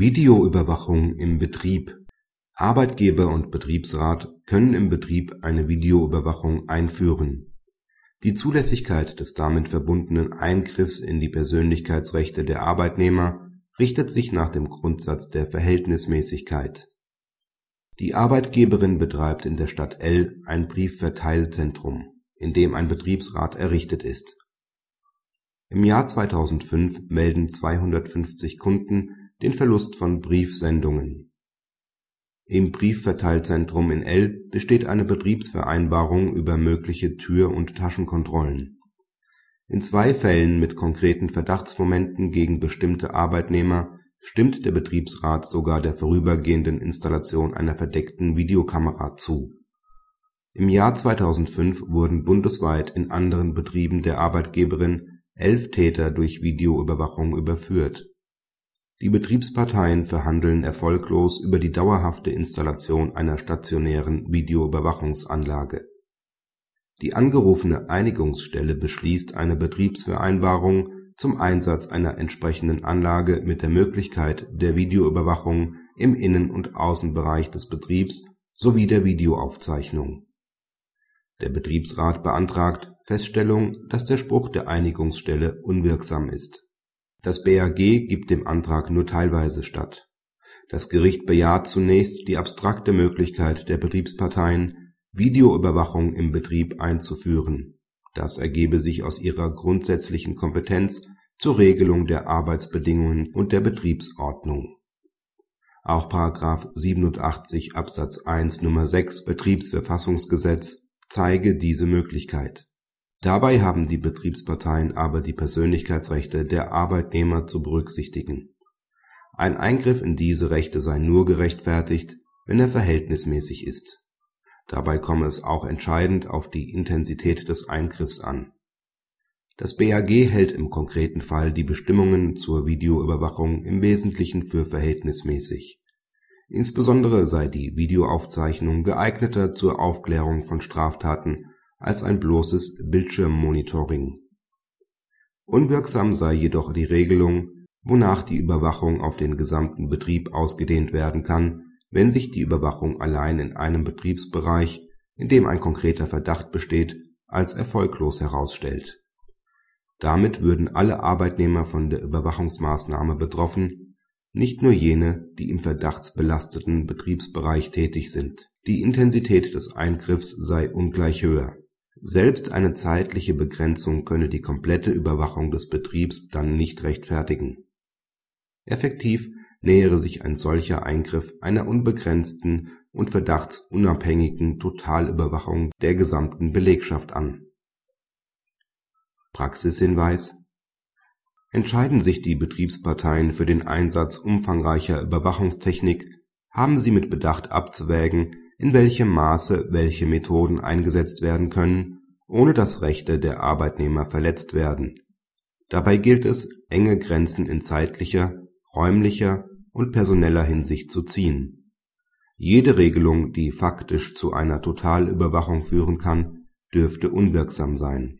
Videoüberwachung im Betrieb Arbeitgeber und Betriebsrat können im Betrieb eine Videoüberwachung einführen. Die Zulässigkeit des damit verbundenen Eingriffs in die Persönlichkeitsrechte der Arbeitnehmer richtet sich nach dem Grundsatz der Verhältnismäßigkeit. Die Arbeitgeberin betreibt in der Stadt L ein Briefverteilzentrum, in dem ein Betriebsrat errichtet ist. Im Jahr 2005 melden 250 Kunden den Verlust von Briefsendungen. Im Briefverteilzentrum in L besteht eine Betriebsvereinbarung über mögliche Tür und Taschenkontrollen in zwei Fällen mit konkreten Verdachtsmomenten gegen bestimmte Arbeitnehmer stimmt der Betriebsrat sogar der vorübergehenden Installation einer verdeckten Videokamera zu. Im Jahr 2005 wurden bundesweit in anderen Betrieben der Arbeitgeberin elf Täter durch Videoüberwachung überführt. Die Betriebsparteien verhandeln erfolglos über die dauerhafte Installation einer stationären Videoüberwachungsanlage die angerufene Einigungsstelle beschließt eine Betriebsvereinbarung zum Einsatz einer entsprechenden Anlage mit der Möglichkeit der Videoüberwachung im Innen und Außenbereich des Betriebs sowie der Videoaufzeichnung. Der Betriebsrat beantragt Feststellung, dass der Spruch der Einigungsstelle unwirksam ist. Das BAG gibt dem Antrag nur teilweise statt. Das Gericht bejaht zunächst die abstrakte Möglichkeit der Betriebsparteien Videoüberwachung im Betrieb einzuführen. Das ergebe sich aus ihrer grundsätzlichen Kompetenz zur Regelung der Arbeitsbedingungen und der Betriebsordnung. Auch § 87 Absatz 1 Nr. 6 Betriebsverfassungsgesetz zeige diese Möglichkeit. Dabei haben die Betriebsparteien aber die Persönlichkeitsrechte der Arbeitnehmer zu berücksichtigen. Ein Eingriff in diese Rechte sei nur gerechtfertigt, wenn er verhältnismäßig ist Dabei komme es auch entscheidend auf die Intensität des Eingriffs an. Das BAG hält im konkreten Fall die Bestimmungen zur Videoüberwachung im Wesentlichen für verhältnismäßig. Insbesondere sei die Videoaufzeichnung geeigneter zur Aufklärung von Straftaten als ein bloßes Bildschirmmonitoring. Unwirksam sei jedoch die Regelung, wonach die Überwachung auf den gesamten Betrieb ausgedehnt werden kann wenn sich die Überwachung allein in einem Betriebsbereich, in dem ein konkreter Verdacht besteht, als erfolglos herausstellt. Damit würden alle Arbeitnehmer von der Überwachungsmaßnahme betroffen, nicht nur jene, die im verdachtsbelasteten Betriebsbereich tätig sind. Die Intensität des Eingriffs sei ungleich höher. Selbst eine zeitliche Begrenzung könne die komplette Überwachung des Betriebs dann nicht rechtfertigen. Effektiv nähere sich ein solcher Eingriff einer unbegrenzten und verdachtsunabhängigen Totalüberwachung der gesamten Belegschaft an. Praxishinweis Entscheiden sich die Betriebsparteien für den Einsatz umfangreicher Überwachungstechnik, haben sie mit Bedacht abzuwägen, in welchem Maße welche Methoden eingesetzt werden können, ohne dass Rechte der Arbeitnehmer verletzt werden. Dabei gilt es, enge Grenzen in zeitlicher, räumlicher und personeller Hinsicht zu ziehen. Jede Regelung, die faktisch zu einer Totalüberwachung führen kann, dürfte unwirksam sein